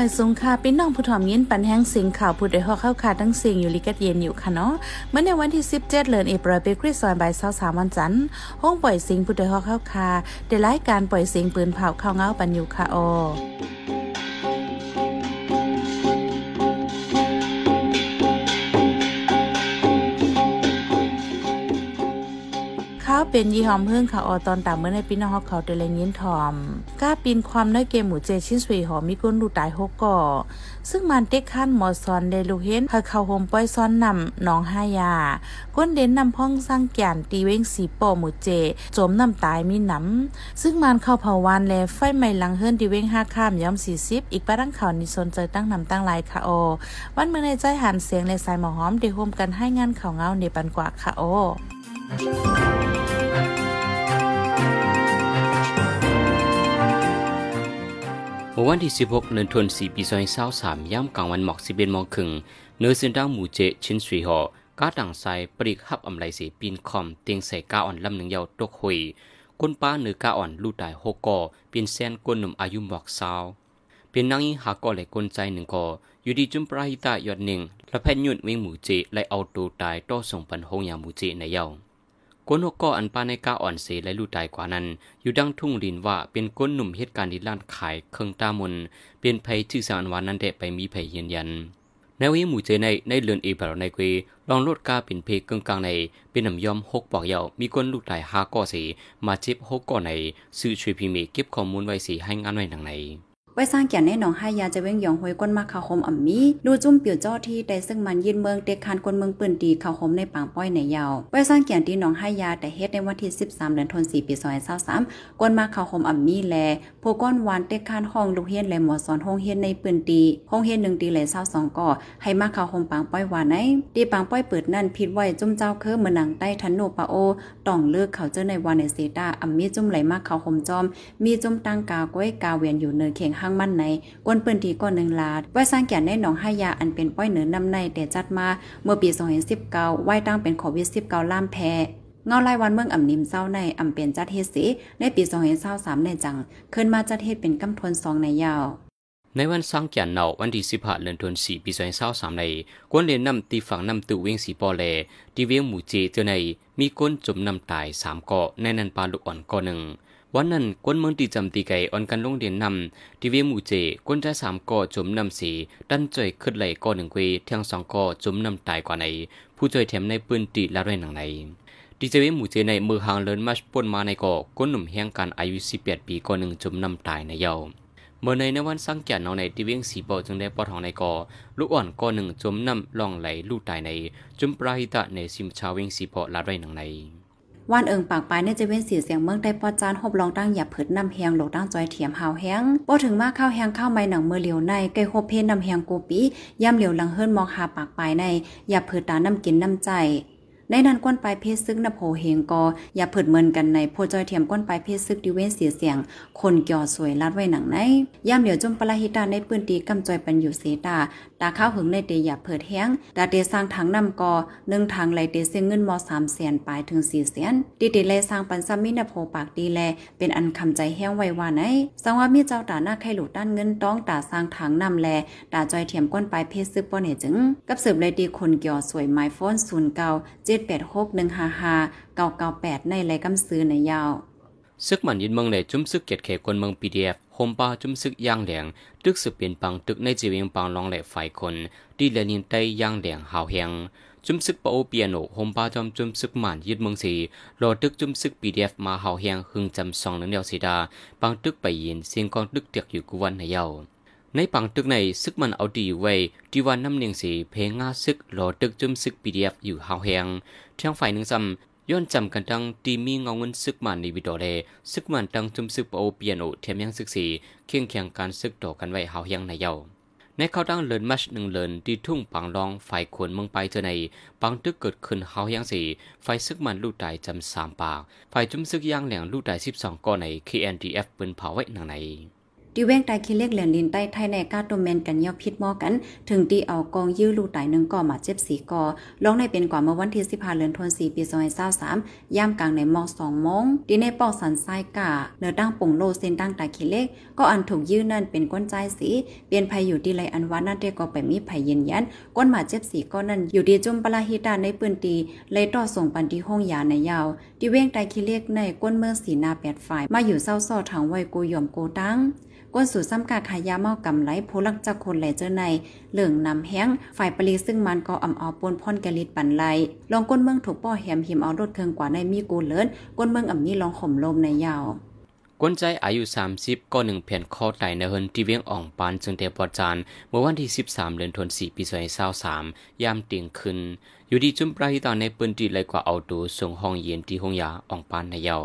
ไม่สงค่าพี่นน้องผู้ถ่อมยินปันแห้งสิงข่าวผู้ใดฮอกเข้าคาทั้งสิงอยู่ลิกัดเย็นอยู่ค่ะเนาะเมื่อในวันที่ 17 เดือนเอปรเปคริสซอยบ่าย23วันจันทร์ห้องปล่อยสิงผู้ใดฮอกเข้าคาได้รายการปล่อยสิงปืนเผาเข้าเงาปันอยู่ค่ะออ ข้าวเป็นยี่หอมเพิ่งค่ะออตอนตามเมื่อในปีนองฮอกเขาเดลยินทอมกล้าปีนความน้อยเกมหมูเจชิ้นสวยหอมมีก้นดูตายหกก่อซึ่งมันเต็กขั้นหมอซอนได้ลูเห็นพาเขาโฮมป้อยซ้อนนำน้องห้ายา ก้นเด่นนำพ้องสร้างแก่นตีเว้งสีปอหมูเจจมน้ำตายมีหน้ำซึ่งมันเข้าเผาวานแลไฟไหม้หลังเฮิรนตีเว้งห้าข้ามย้อมสี่สิบอีกป้าตั้งข่าวนิสนใจตั้งนำตั้งลายค่ะโอ วันเมื่อในใจหันเสียงในสายหมอหอมได้โฮมกันให้งานข่าวเงาในปันกว่าค่ะโอ วันที่ 16เดือนธันวาคมปี2023ย่ำกลางวันหมอก11โมงครึ่งเนื้อเส้นทางหมู่เจชินสุยหอกาต่างไซปริกฮับอำไลสีปีนคอมเตียงใส่กาอ่อนลำหนึ่งยาวตกหุยก้นป้าเนื้อกาอ่อนลูกตายหกก่อเป็นแซนก้นหนุ่มอายุหมอกสาวเป็นนางยิงหาก่อไหลก้นใจหนึ่งก่ออยู่ดีจุมปราหิตายอดหนึ่งและแพนยุดวิ่งหมู่เจไลเอาตัวตายต่อส่งปันหงยาหมู่เจในเยาว กนหกก่ออันปาในกาอ่อนเสและลูกตายกว่านั้น อยู่ดังทุ่งลินว่าเป็นก้นหนุ่มเหตุการณ์ที่ล้านขายเครื่องตามนเป็นภัยชื่อสารวานนั้นแดไปมีภัยยืนยันในวิหมู่เจในในเลือนเอเบลในกวีลองลดกาเป็นเพกึ่งกลางในเป็นน้ำยอมหกปอกเยามีก้นลูกตายห้าก่อสีมาเจ็บหกก่อในซื้อช่วยพิเมเก็บข้อมูลไว้สีให้งานไว้หนังใน ไว้สร้างแก่นในหนองห้ายาจะเว้งหยองหวยก้นมาข่าวคมอ่ำมีดูจุ่มเปียวเจ้าที่แต่ซึ่งมันยินเมืองเด็กคานคนเมืองปืนดีข่าวคมในปางป้อยในยาวไว้สร้างแก่นที่หนองห้ายาแต่เฮ็ดในวันที่ 13 เดือนธันวาคมปี2023ก้นมาข่าวคมอ่ำมีแลผู้ก้อนวานเด็กคานห้องลูกเฮียนและหมอสอนห้องเฮียนในปืนตีห้องเฮียน1ตีและ22ก่อให้มาข่าวคมปางป้อยวานในตีปางป้อยเปิดนั่นผิดไว้จุ่มเจ้าเคือเมือหนังใต้ทันโนปาโอต้องเลิกเขาเจอในวันในเซตาอ่ำมีจุ่มไหลมาข่าวคมจอม มีจุ่มตั้งกาก้อยกาเวียนอยู่เนินเข่งห้า้งมั่นในกวนปืนทีก้อนหนึ่งลาดไว้สร้างแก่นในหนองห้ายาอันเป็นป้อยเหนือนำในแต่จัดมาเมื่อปี2019ไว้ตั้งเป็นโควิด19ล่ามแพ้เงาลายวันเมืองอ่ำนิมเศร้าในอ่ำเป็นจัดเฮ็ดสิในปี2023ในจังขึ้นมาจัดเฮ็ดเป็นกำทนสองในยาวในวันสังเกียนเนาวันที่15เดือนธันวาคมปี2023ในกวนเรียนนำตีฝั่งนำตู้เวียงสีปอแลที่เวียงหมู่เจเจอในมีก้นจมน้ำตาย3เกาะในนันปลาลูกอ่อนเกาะหนึ่ง วันนั้นกวนเมืองตีจำตีไก่ออนกันลงเรียนนำทีเวียงหมู่เจกวนใจสามกาะจมนำสีดันจ่อยขึ้นไหลกาะหนึ่งเวเทียงสองกาะจมนำตายกว่าใน ผู้จ่อยแถมในปืนตีละด้วยหนังในดีเจเวหมู่เจในมือหางเลินมาป่นมาในกาะก้นหนุ่มแห่งการอายุ18ปีก่อหนึ่งจมนำตายในเยาว์เมื่อในในวันสังเกตน้องในที่เวียงสีปอจึงได้ปอทองในกอลูกอ่อนกอหนึ่งจมน้ำล่องไหลลูกตายในจมปราหิตะในซิมชาวเวียงสีปอลาไรหนังใน ว่านเอิงปากปลายในจะเว้นเสียเสียงเมืองได้ปอจานหบลองตั้งหยาบเผิดนำแหงหลกตั้งจอยเถียมหาวแหงบ่ถึงมาข้าวแหงข้าวไม้หนังเมื่อเหลียวในไก่โฮเพนนำแหงกูปีย่ำเหลียวหลังเฮิรนมองหาปากปลายในหยาบเผิดตาน้ำกินน้ำใจ ในนั้นก้นปลายเพศซึกนโพเฮงกออย่าเผิดเมินกันในโพจอยเทียมก้นปลายเพศซึกดิเวนเสียเสียง คนเกี่ยวสวยลัดไว้หนังในย่ำเหลียวจมปลาหิตาในปืนตีกำจอยปันอยู่เสตาตาข้าวหึงในเตอย่าเผิดแห้งตาเตสร้างถังนำกอหนึ่งทางไหลเตเสียเงินมอสามแสนปลายถึงสี่แสนตีติแลสร้างปันซัมมินโพปากดีแล เป็นอันคำใจแห้งไว้ว่าไหนสังว่ามีเจ้าตาหน้าไข่หลุดด้านเงินต้องตาสร้างถังนำแลตาจอยเทียมก้นปลายเพศซึกป้อนเนจึงกับสืบเลยดีคนเกี่ยวสวยไมโฟนศูนย์เก้าเจแปดหกหนึ่งห้าห้าเก้าเก้าแปดในไรกำซื้อในยาวซึกมันยินเมืองในจุ้มซึกเกียร์เขคนเมือง PDF โฮมปาจุ้มซึกย่างแหลงตึกสืบเปลี่ยนปังตึกในจีเวียงปังลองแหลฝ่ายคนดีแลนินไตย่างแหลงหาวแหงจุ้มซึกปะโอเปียโนโฮมปาจอมจุ้มซึกหมันยึดเมืองสีรอตึกจุ้มซึก PDF มาหาวแหงหึงจำสองนึงเดียวสีดาปังตึกไปยินเสียงกองตึกเตียกอยู่กุวันในเยา ในปังตึกในซึกมันเอาดีอยู่ไว้ที่วันน้ำเนียงสีเพงงาซึกรอตึกจุ้มซึก PDF อยู่หาวแหงทียงฝ่ายหนึ่งซ้ำย้อนจำกันตั้งตีมีเงาเงินซึกมันในวิดอเลซึกมันตั้งจุ่มซึกโอเปียโนเทียมยังซึกสีเคียงเคียงการซึกต่อกันไว้หาวยังในเยาในเขาตั้งเลินมัชหนึ่งเลินที่ทุ่งปังรองฝ่ายขวนเมืองไปเจอในปังตึกเกิดขึ้นหาวยังสีฝ่ายซึกมันลูกตายจำสามปากฝ่ายจุมซึกย่างแหลงลูกตายสิบสองก้อนใน KNDF ปืนเผาไว้หนังใน ดิเว้งตายคิเล็กเหรียญลินใต้ไทยในกาโตเมนกันยอพิษมอกัน ถึงตีเอากองยื้อลูตายหนึ่งก่อมาเจ็บสีก่อลงในเป็นกว่าเมื่อวันที่15เดือนธันวาคมปี2023ย่ามกลางในมอ2โมงดีในปอกสันทรายกาเนื้อตั้งป่งโลเส้นตั้งตายคิเล็กก็อันถูกยื้อนั่นเป็นก้นใจสีเปลี่ยนภัยอยู่ที่ไรอันวานั่นเรียก็ไปมีภัยเยืนยันก้นหมาเจ็บสีก็นั่นอยู่ดีจุ่มปลาฮิตาในปืนตีเลยต่อส่งปันที่ห้องยาในยาวดิเว้งตายคิเล็กในก้นเมืองสีนาแปดฝ่ายมาอยู่เศร้าซ้อทางไวกูยอมโกตั้ง ก้นสู่ซ้ำกาขายาเมากำไหลผู้ลักจักคนไหลเจอในเหลืองนำแห้งฝ่ายปรีซึ่งมันก็อ่ำเอาปนพ่นกะลิดปันไหลลองก้นเมืองถูกป้อแหมหิมเอารถเครื่องกว่าในมีกูเลินก้นเมืองอ่ำนี้ลองข่มลมในยาวกวนใจอายุ 30 ก็หนึ่งแผ่นข้อไตในเฮินที่เวียงอ่องปานจึงเตปอจานเมื่อวันที่ 13 เดือนธันวาคมปี2023ยามเตียงขึ้น อยู่ที่จุ่มปราหิตาในปืนตีเลกว่าเอาตัวส่งห้องเย็นที่ห้องยาอ่องปานในยาว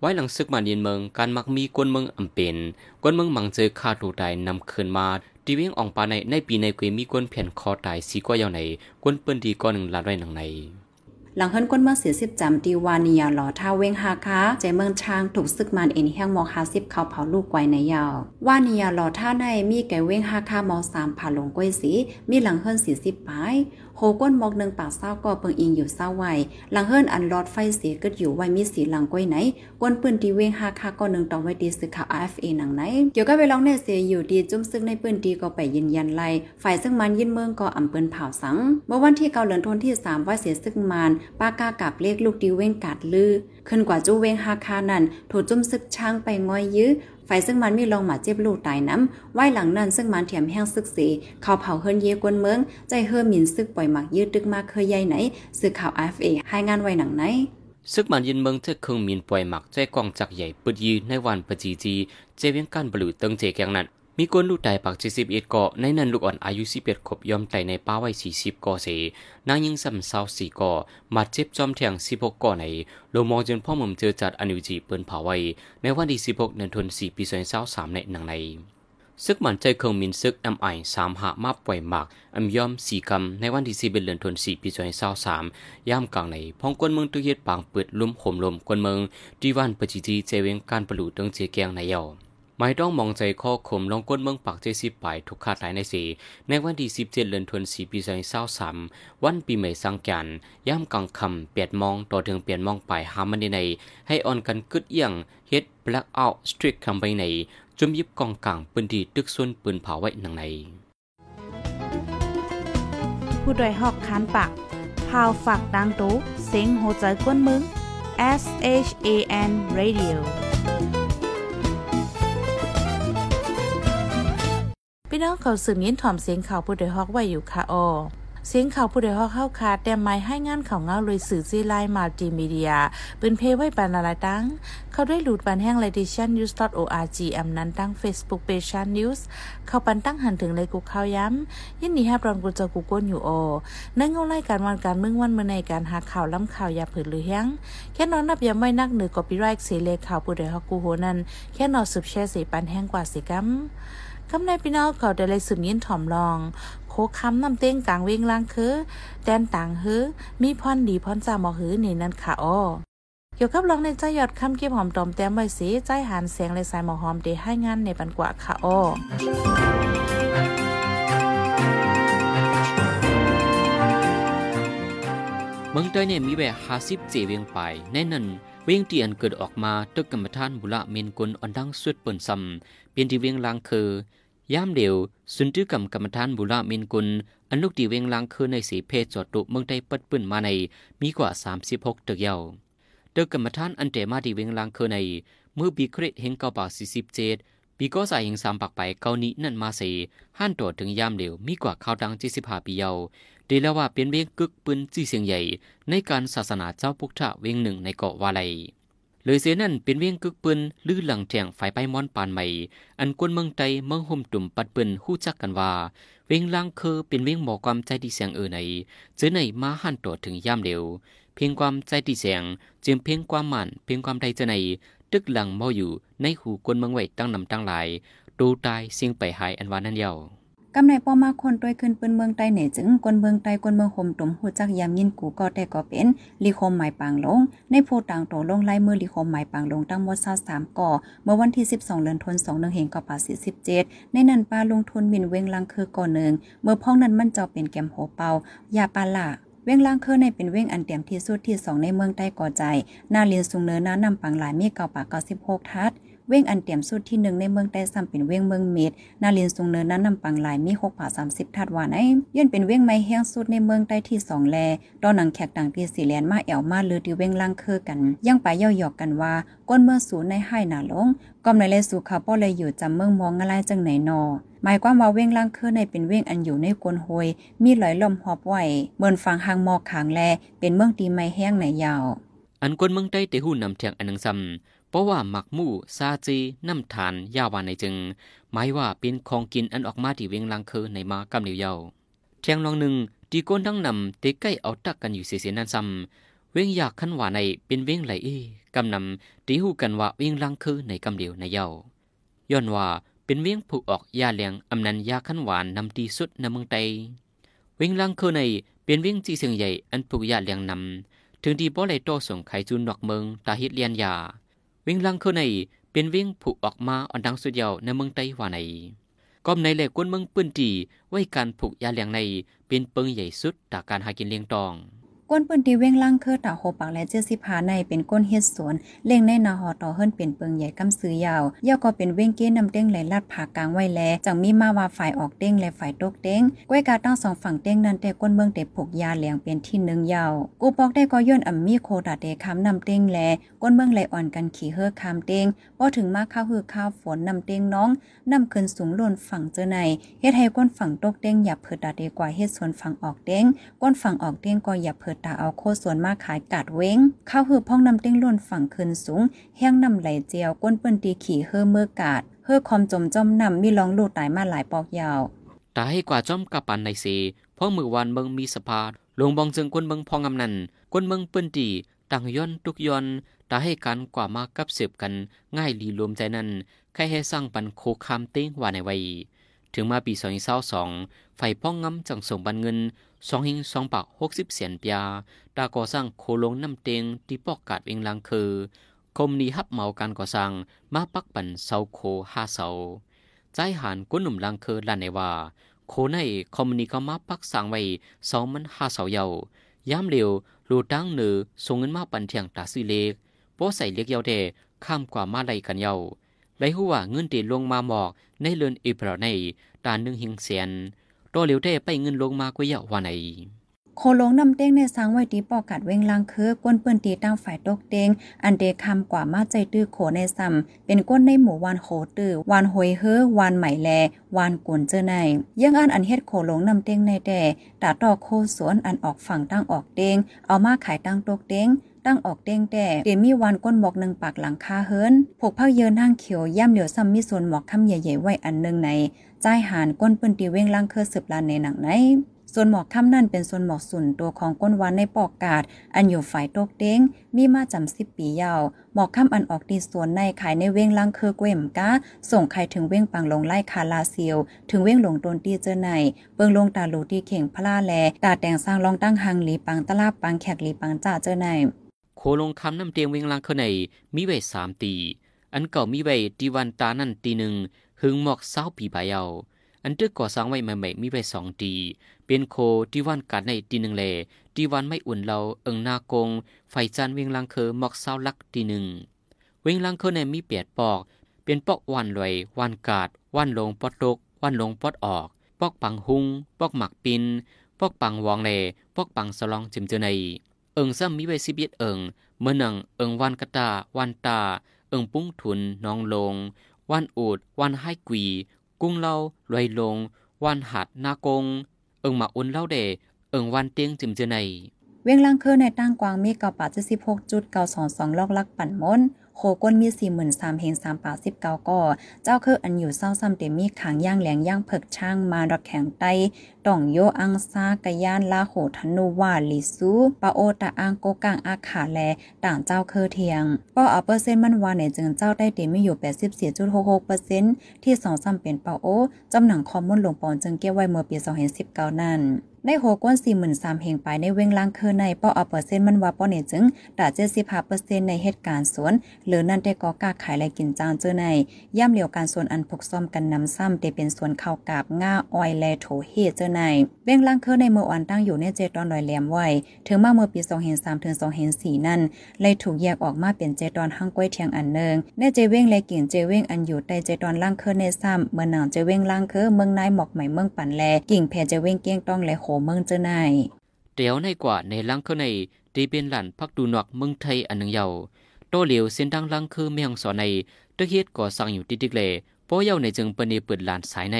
ไว้หลังซึกมันเย็นเมืองการมักมีกวนเมืองอำเป็นกวนเมืองมังเจอคาตูไตนำคืนมาที่เวียงอ่องปาในในปีในกวมีกวนแผ่นคอไตสีกว่ายาวในกวนเปืนตีก้อนหนึ่งลาดไว้หนังในหลังเฮิรนก้นเมืองเสียสิบจำตีวานียาหล่อท่าเวงฮาคาใจเมืองช้างถูกซึกมันเอ็นแห้งมอฮาสิบเขาเผาลูกไกวในยาววานียาหล่อท่าในมีแก่เวงฮาคามอสามผ่าลงก้อยสีมีหลังเฮิรนสี่สิบปลาย โหก้นมอกหนึ่งปากเศร้าก็เปิงอิงอยู่เศร้าไว้หลังเฮิรนอันรอดไฟเสียกึดอยู่ไว้มีสีหลังก้อยไหนก้นปืนตีเวงฮาคาก็หนึ่งต่อไว้ดีสึกข่าว RFA หนังไหนเกี่ยวกับเวลองเนเสียอยู่ดีจุ้มซึกในปืนตีก็ไปยืนยันไล่ฝ่ายซึ่งมันยินเมืองก็อ่ำเปินเผาสัง เมื่อวันที่เกาเหลือนทนที่สามว่าเสียซึกมันป้ากากับเลขลูกดีเวงกาดลือขึ้นกว่าจู้เวงฮาคานั่นถูกจุ้มซึกช้างไปง้อยยื้อ ฝ่ายซึ่งมันมีลงมาเจ็บลูกตายน้ำไว้หลังนั้นซึ่งมันเถียมแห้งซึกสีเขาเผาเฮิรนเยกวนเมือง ใจเฮือหมินซึกปล่อยหมักยืดดึกมากเคยใหญ่ไหนสื่อข่าวไอเอให้งานไว้หนังไหนซึกมันยินเมืองเจเครื่องมินปล่อยหมักใจกองจักใหญ่ปึดยีในวันปจีจีเจเวียงการบลูเติงเจแกงนั้น มีคนลูกไตายปักเจ็ดสิบเอ็ดเกาะในนั้นลูกอ่อนอายุสิบเอ็ดขบยอมไต่ในป้าไว้สี่สิบเกาะเสนางยิงซ้ำเศร้าสี่เกาะมาเจ็บจอมแทงสิบหกเกาะในโลมองจนพ่อมุมเจอจัดอนุจีเปิ้นเผาไว้ ในวันที่สิบหกเดือนธันวาคมปีสองพันเศร้าสามในหนังในซึกมันใจเครื่องมินซึก MI สามหามาป่วยหมักอำยอมสี่กำในวันที่สี่เดือนธันวาคมปีสองพันเศร้าสามย่ามกลางในพ้องกวนเมืองตุเฮ็ดปางเปิดลุ่มห่มลมกวนเมืองดีวันปจิจีเจเวงการปลุเติงเจแกงในเยา ไม่ต้องมองใจข้อคมลองก้นเมืองปากเจสิบปลายทุกขาดหลายในสี ในวันที่สิบเจ็ดเดือนธันวาคมปีสองพันเศร้าสามวันปีใหม่สังกัน ย่ามกลางคำเปียดมองต่อถึงเปลี่ยนมองไปหามันในใน ให้อ่อนกันกึดเอียงเฮ็ด black out strict คำไปในจุ่มยิบกองกลางปืนดีตึกส่วนปืนเผาไว้หนังใน ผู้ดยหอกคานปากพาวฝากดังตู้เสียงโหใจกวนมึง S H A N Radio พี่น้องเขาสืบยินถ่อมเสียงข่าวผู้โดยฮอกไว้อยู่ค่ะออเสียงข่าวผู้โดยฮอกเข้าคาดแต่ไม่ให้งานข่าวเงาเลยสื่อซีไลน์มัลติมีเดียเป็นเพไว้ปันอะไรตั้ง เขาได้หลุดปันแห้ง l a d i t i o n news org อำนั้นตั้ง Facebook page Shan news เข้าปันตั้งหันถึงเลยกูเขาย้ำ ยินดีฮับรองกูจะกูก้นอยู่โอนั่งเงาไล่การวันการมึงวันเมื่อในการหาข่าวล้ำข่าวยาผืนหรือยังแค่นอนนับยามไม่นักเหนือกอปีไรค์เสเลข่าวผู้โดยฮอกกูโหนั้นแค่นอนสืบแช่สีปันแห้งกว่าสิกัม คำในพี่น้องเขาได้เลยสืบยินถ่อมลอง โคคำน้ำเต้งกลางเวงล่างคือ แดนต่างฮือมีพรดีพรจาหมอฮือนี่นั่นค่ะอ้อเกี่ยวกับลองในใจหยอดคำเก็บหอมตอมแต้มไว้สีใจหันเสียงเลยสายหมอหอมเดให้งานในปันกว่าค่ะอ้อเมืองใต้เนี่ยมีแบบห้าสิบเจเวียงไปแน่นันเวียงเตียนเกิดออกมาตึกกรรมฐานบุระเมนกลอันดังสุดเปิ่นซำเป็นที่เวียงลางคือ ย่ามเดียวสุนทรกรรมกรรมฐานบุระเมนกุลอันลูกดีเวงลางคือในสีเพศจอดตุเมืองใต้ปัดปืนมาในมีกว่า 36ตึกเยาวตึกกรรมฐานอันเตมาดีเวงลางคือในเมื่อปีคริสเฮงเก้าปากสี่สิบเจ็ดปีก็ใส่เฮงสามปากไปเกานี้นั่นมาเสห้านตัวถึงยามเดียวมีกว่าข่าวดังจีสิบห้าปีเยาวดีแล้วว่าเป็นเวียงกึกปืนจีเสียงใหญ่ ในการศาสนาเจ้าพุทธะเวงหนึ่งในเกาะวาไล เลยเสียนั่นเป็นเวียงกึกปืนลื้อหลังแจงไฟไปมอนปานใหม่ อันกวนเมืองไตเมืองห่มตุ่มปัดปืนหู้จักกันว่า เวียงลางเคอเป็นเวียงหมอความใจดีเสียงเออในเจอในมาหันตัวถึงย่ามเดียว เพียงความใจดีเสียงจึงเพียงความหมันเพียงความใดเจอในตึกหลังมาอยู่ในหูกวนเมืองไว้ตั้งนำตั้งหลายดูตายเสียงไปหายอันวานั่นเยาก กำในป้อมาคนต้วยขึ้นปืนเมืองใต้เหนือจึงกวนเมืองใต้กวนเมืองห่มตุ่มหูจักยามยินกูก็แต่ก็เป็นลีคมหมายปางลง ในโพต่างโตลงไล่มือลีคมหมายปางลงตั้งหมด23ก่อเมื่อวันที่ 12เดือนธันวาคม2 1เห็นก็ป่า47ในนั้นปลาลงทุนมินเวงลังคือก่อหนึ่งเมื่อพ้องนั้นมันเจ้าเป็นแกมโหเปายาปลาละเว้งล่างเคอในเป็นเว้งอันเตียมที่สุดที่สองในเมืองใต้ก่อใจ นาเลียนสูงเนินน้านำปังหลายมีเก่าปากเก้าสิบหกทัด เว้งอันเตียมสุดที่หนึ่งในเมืองใต้ซ้ำเป็นเว้งเมืองเม็ดนาลียนสูงเนินนั้นนำปังหลายมีหกผาสามสิบทัดว่าไอ้ย้อนเป็นเว้งไม้แห้งสุดในเมืองใต้ที่สองแลตอนหนังแขกต่างที่สีแลนมาแอวมาหรือที่เว้งล่างเคอกัน ยังไปย่อหยอกกันว่าก้นเมืองสูในให้หนาลงกอมในเลสูขาป้อเลยอยู่จำเมืองมองอะไรจังไหนนอหมายความว่าเว้งล่างคือในเป็นเว้งอันอยู่ในกวนหวย มีหลอยลมหอบไหวเมินฟังหางมอกขางแล เป็นเมืองตีไม้แห้งไหนยาว อันกวนเมืองใต้เตหูนำเทียงอันนังซำ เพราะว่าหมักมู่ซาจีน้ำทานยาวานในจึงหมายว่าเป็นของกินอันออกมาที่เวียงลังเคอในมากำเหลียวเยาเทียงลองหนึ่งตีก้นทั้งนำเตใกล้เอาตักกันอยู่เสียๆนั่นซ้ำเวียงอยากขันว่าในเป็นเวียงไหลเอกำนำตีหูกันว่าเวียงลังเคอในกำเหลียวในเยาย้อนว่าเป็นเวียงผูกออกยาเลียงอำนันยาขันหวานนำตีสุดในเมืองไตเวียงลังเคอในเป็นเวียงจีเสียงใหญ่อันผูกยาเลียงนำถึงที่บ่ไหลโตส่งไขจูนนอกเมืองตาฮิตเลียนยา เวียงลังเคอในเป็นเวียงผูกออกมาอันดังสุดยาวในเมืองไต้หวันในก็ในแหลกกวนเมืองปื้นตีไว้การผูกยาเหลียงในเป็นเปิงใหญ่สุดจากการหากินเลี้ยงตอง ก้นปืนที่เว้งล่างเคือตาโหปักและเจสิพาในเป็นก้นเฮ็ดสวนเล่งในนาหอต่อเฮิรนเป็นเปิงใหญ่กำซื้อยาวย่อก็เป็นเว้งเก้นำเต้งไหลลาดผากลางไว้แลจังมีมาว่าฝ่ายออกเต้งและฝ่ายตกเต้งก้วยกาตั้งสองฝั่งเต้งนั้นแต่ก้นเมืองเตผูกยาเหลียงเป็นที่หนึ่งยาวกูปอกได้ก็ย่นอ่ำมีโคดาเตคำนำเต้งแลก้นเมืองไหลอ่อนกันขี่เฮือคำเต้งพอถึงมาข้าวหือข้าวฝนนำเต้งน้องนำขึ้นสูงล่นฝั่งเจอในเฮ็ดให้ก้นฝั่งตกเต้งอย่าเผิดดาเตกว่าเฮ็ดสวนฝั่งออกเต้งก้นฝั่งออกเต้งก็อย่าเผิดตาเอาโคส่วนมากขายกาดเว้งข้าวหือพ่องนำเต้งล้นฝั่งขึ้นสูงแห้งนำไหลเจียวก้นเปิ้นตีขี่เฮือเมื่อกาดเฮือคอมจมจอมนำมีรองลูกตายมาหลายปอกยาวตาให้กว่าจอมกับปันในเสเพราะมือวันเมืองมีสภาลงบองจึงก้นเมืองพองอำนันก้นเมืองเปิ้นตีต่างย้อนทุกย้อนตาให้กันกว่ามากับเสืบกันง่ายลีรวมใจนั้นแค่ให้สร้างปันโคคามเต้งว่าในวัยถึงมาปีสองห้าสองไฟป้องงำจังส่งบันเงิน สองหิงสองปากหกสิบเสียนปียตาก่อสร้างโคลงน้ำเตงที่ปอกกาดเวงลังคือคมนีฮับเมาการก่อสร้างมาปักปันเสาโคห้าเสาใจหานกุนหนุ่มลังคือลานในว่า โคในคอมนีก็มาปักสร้างไว้เสามันห้าเสาเยาย้ำเร็วรูตั้งเนือส่งเงินมาปันเทียงตาซื้อเล็กโป้ใส่เล็กเยาเดข้ามกว่ามาไลกันเยาไรหัวเงินตีลงมาหมอกในเลือนอิบราในตาหนึ่งหิงเสียน ตัวเหลียวเทไปเงินลงมากว่าเยาว่าไหนโคลงนำเต้งในสังไว้ตีปอกัดเวงลังคือกวนเปิ้นตีตั้งฝ่ายตกเต้งอันเดคำกว่ามาใจตื้อโขในซ้ำเป็นก้นในหมู่วานโขตื้อวานหวยเฮอวานใหม่แลวานกวนเจอในยังอันอันเฮ็ดโคลงนำเต้งในแต่ตาต่อโคสวนอันออกฝั่งตั้งออกเต้งเอามาขายตั้งตกเต้งตั้งออกเด้งแต่เดมีวันก้นหมอกหนึ่งปากหลังคาเฮิรนผกพักเยินห้างเขียวย่ำเหลียวซ้ำมีส่วนหมอกคำใหญ่ๆไว้อันหนึ่งใน ใจหานก้นปืนตีเว้งล่างเคอสืบลานในหนังไหนส่วนหมอกค่ำนั่นเป็นส่วนหมอกส่วนตัวของก้นวันในปอกกาด อันอยู่ฝ่ายโตกเด้งมีมาจำสิบปียาว หมอกค่ำอันออกดีส่วนในขายในเว้งลังเคอเกวมกาส่งไข่ถึงเว้งปังลงไล่คาลาเซียว ถึงเว้งหลงตนตีเจอใน เบิงลงตาลูที่เข่งพลาแล ตาแต่งสร้างรองตั้งหังหลีปังตลาปังแขกหลีปังจ่าเจอในโคลงคำน้ำเตียงเว้งลังเคในมีไว้สามตี อันเก่ามีไว้ตีวันตานั่นตีหนึ่ง หึงหมอกเศร้าปีบายาอันตึกก่อสร้างไว้ใหม่ๆมีไว้สองตี เป็นโคที่วันกัดในตีหนึ่งแลตีวันไม่อุ่นเราเอิงนากง ไฟจันเวียงลังเคอหมอกเศร้าลักตีหนึ่ง เวียงลังเคอในมีเปียดปอก เป็นปอกวันลอยวันกาด วันลงปอดตกวันลงปอดออก ปอกปังหุง ปอกหมักปิน ปอกปังวองเลปอกปังสลองจิมเจอใน เอิงซ้ำมีไว้สิบเอ็ดเอิงเมื่อนังเอิงวันกะตา วันตา เอิงปุ้งทุนน้องลง วันอูด วันให้กวี กุ้งเล่าลอยลง วันหัดนากง เอิงมาอุ่นเล่าเดเอิงวันเตียงจิมเจอใน เวียงลังเคอในตั้งกวางมีเก่าป่าจะสิบหกจุดเก่าสองสองลอกลักปั่นมน โคก้นมี43,000เฮง3ปา19ก่อ เจ้าคืออันอยู่เศร้าซ้ำเต็มมีขางย่างแหลงย่างเผิกช่างมาดอกแข็งไตต่องโยอังซากะย่านลาโหธนูวาลิซูปาโอตะอังโกกังอาขาแลต่างเจ้าเคอเทียงป้อเอาเปอร์เซ็นต์มันว่าในจึงเจ้าได้เต็มมีอยู่84.66%ที่2ซ้ำเป็นปาโอจำหนังคอมมอนหลวงปอนจึงเก็บไว้เมื่อปี2019นั่น ด้โหก้น43,000เฮงไปในเว้งล่างคือในป้อเอาเปอร์เซ็นต์มันว่าป้อเนี่ยจึงดา75%ในเหตุการณ์สวน หรือนั่นได้ก็กาขายและกินจานเจอในย่ำเหลียวการสวนอันพกซ่อมกันนำซ้ำได้เป็นสวนเข้ากาบง่าออยแลโถเฮเจอในเว้งล่างคือในเมื่อวันตั้งอยู่ในเจดอนลอยแหลมไว้ถึงมาเมื่อปี2003ถึง2004นั่นเลยถูกแยกออกมาเป็นเจดอนห้างก้วยเทียงอันเนึงในเจเว้งและกินเจเว้งอันอยู่ใต้เจดอนล่างคือในซ้ำเมื่อหนังเจเว้งล่างคือเมืองนายหมอกใหม่เมืองปันแลกิ่งแพเจเวงเกี้ยงต้องและโหเมืองเจอในเตียวในกว่าในลังคือในตีเป็นหลันพักดูนอกเมืองไทยอันหนึ่งเยาโตเหลียวเส้นทางลังคือเมียงสอนในตะเฮ็ดก่อสร้างอยู่ติดิกเลป้อเยาในจึงเปิ้นเปิดลานสายใน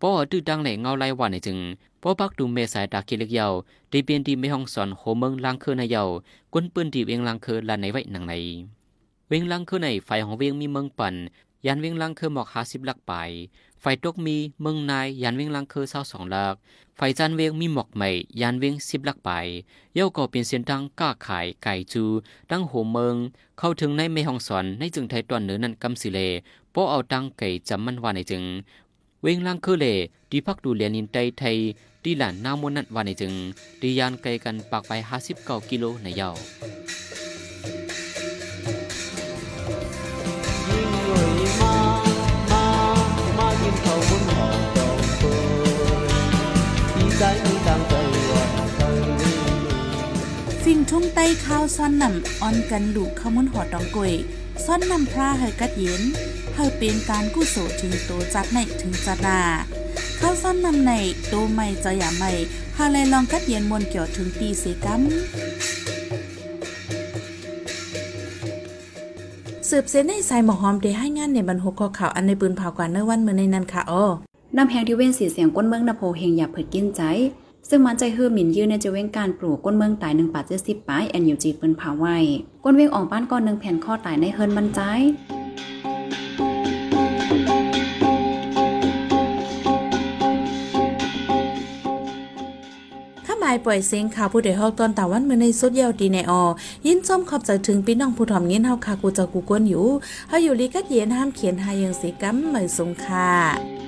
ป้อตื้อดังในเงาไล่ว่าในจึงป้อพักดูเมสายตาคิเล็กเยาตีเป็นดีไม่ห้องสอนโหเมืองลังคือในเยาวกวนปืนดีเวียงลังคือลานในไว้หนังในเวียงลังคือในไฟของเวียงมีเมืองปั่นยานเวียงลังคือหมอกหาสิบลักไป ไฟตกมีเมืองนายยานเวียงลังคือเศร้าสองลัก ไฟจานเวียงมีหมอกใหม่ยานเวียงสิบลักไป เย่าก็เป็นเส้นทางก้าขายไก่จูตั้งหัวเมือง เข้าถึงในเมหองสอนในจึงไทยตอนเหนือนั้นกำสิเลเพราะเอาตังไก่จำมันว่าในจึง เวงลังคือเลดีพักดูเลียนินไตไทยดีหลานนามนนั้นว่าในจึงดียานไกลกันปากไปห้าสิบเก้ากิโลในยา วฟิงทุ่งใต้ข้าวซ่อนนำออนกันลูกขมุนหอดองกวยซ่อนนำพระเฮกัดเย็นเฮาเป็นการกู้โสถึงโตจัดในถึงจัดนาข้าวซ่อนนำในโตไม่จะอย่าไม่ฮาเลยลองกัดเย็นมวนเกี่ยวถึงปีเสกัมสืบเส้นในสายหมอหอมได้ให้งานในบรรหกข้อข่าวอันในปืนเผากว่าเนื้อวันเมื่อในนั้นค่ะอ้อ น้ำแหงที่เว้นสีเสียงก้นเมืองนโพเฮงอย่าเผิดกินใจ ซึ่งมันใจฮือหมิ่นยืนในจะเว้งการปลูกก้นเมืองตายหนึ่งปาเจ็ดสิบปลายแอนยูจีปืนผาไว้ก้นเว้งออกบ้านก้อนหนึ่งแผ่นข้อตายในเฮิรนบรรใจข้ามายปล่อยเสียงข่าวผู้ใดฮอกตอนตาวันเมื่อในสุดยาวดีในออ ยินส้มขอบใจถึงพี่น้องผู้ถ่อมเงินเฮาค่ะกูเจะกูกวนอยู่เฮาอยู่ลีกัดเย็นห้ามเขียนหายังสีกัมเหมยสงค่ะ